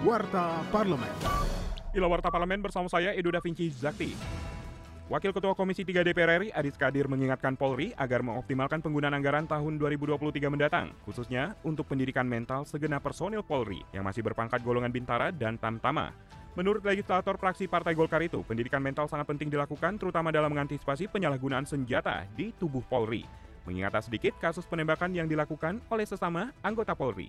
Warta Parlemen. Ila Warta Parlemen bersama saya Edo Da Vinci Zakti. Wakil Ketua Komisi 3 DPR RI Adis Kadir mengingatkan Polri agar mengoptimalkan penggunaan anggaran tahun 2023 mendatang, khususnya untuk pendidikan mental segenap personil Polri yang masih berpangkat golongan bintara dan tamtama. Menurut legislator praksi Partai Golkar itu, pendidikan mental sangat penting dilakukan terutama dalam mengantisipasi penyalahgunaan senjata di tubuh Polri. Mengingat sedikit kasus penembakan yang dilakukan oleh sesama anggota Polri.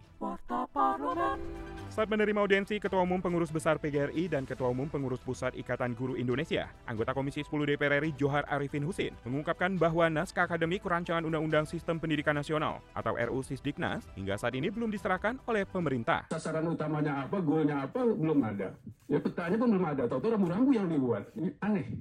Saat menerima audiensi Ketua Umum Pengurus Besar PGRI dan Ketua Umum Pengurus Pusat Ikatan Guru Indonesia, anggota Komisi 10 DPR RI Johar Arifin Husin mengungkapkan bahwa naskah akademik Rancangan Undang-Undang Sistem Pendidikan Nasional atau RUU Sisdiknas hingga saat ini belum diserahkan oleh pemerintah. Sasaran utamanya apa, goalnya apa, belum ada. Ya petanya pun belum ada, tahu-tahu rambu-rambu yang dibuat. Ini aneh.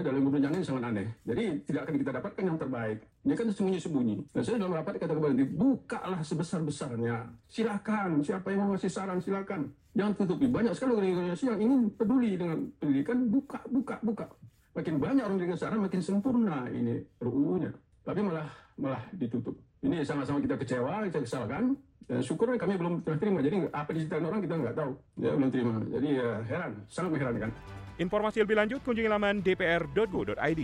Ya, dalam perencanaan ini sangat aneh. Jadi tidak akan kita dapatkan yang terbaik. Ini kan sembunyi-sembunyi. Dan saya dalam rapat kata kepada bukalah sebesar-besarnya. Silakan, siapa yang mau ngasih saran silakan. Jangan tutupi. Banyak sekali organisasi yang ingin peduli dengan pendidikan, buka, buka, buka. Makin banyak orang dengan saran, makin sempurna ini RUU-nya. Tapi malah malah ditutup. Ini sama-sama kita kecewa, kita kesalkan. Dan syukur kami belum terima. Jadi apa diceritain orang kita nggak tahu. Ya belum terima. Jadi ya heran, sangat mengherankan. Informasi lebih lanjut kunjungi laman dpr.go.id.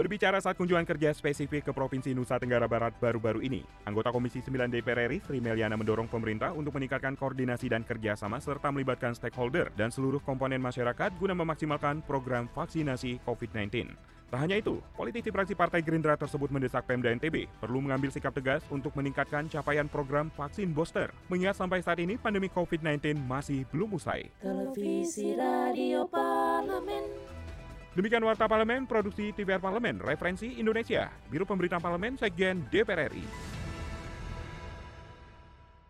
Berbicara saat kunjungan kerja spesifik ke Provinsi Nusa Tenggara Barat baru-baru ini, anggota Komisi 9 DPR RI Sri Meliana mendorong pemerintah untuk meningkatkan koordinasi dan kerjasama serta melibatkan stakeholder dan seluruh komponen masyarakat guna memaksimalkan program vaksinasi COVID-19. Tak hanya itu, politisi fraksi Partai Gerindra tersebut mendesak Pemda NTB perlu mengambil sikap tegas untuk meningkatkan capaian program vaksin booster. Mengingat sampai saat ini pandemi COVID-19 masih belum usai. Televisi Radio Parlemen. Demikian Warta Parlemen, Produksi TVR Parlemen, Referensi Indonesia, Biro Pemberitaan Parlemen, Sekjen DPR RI.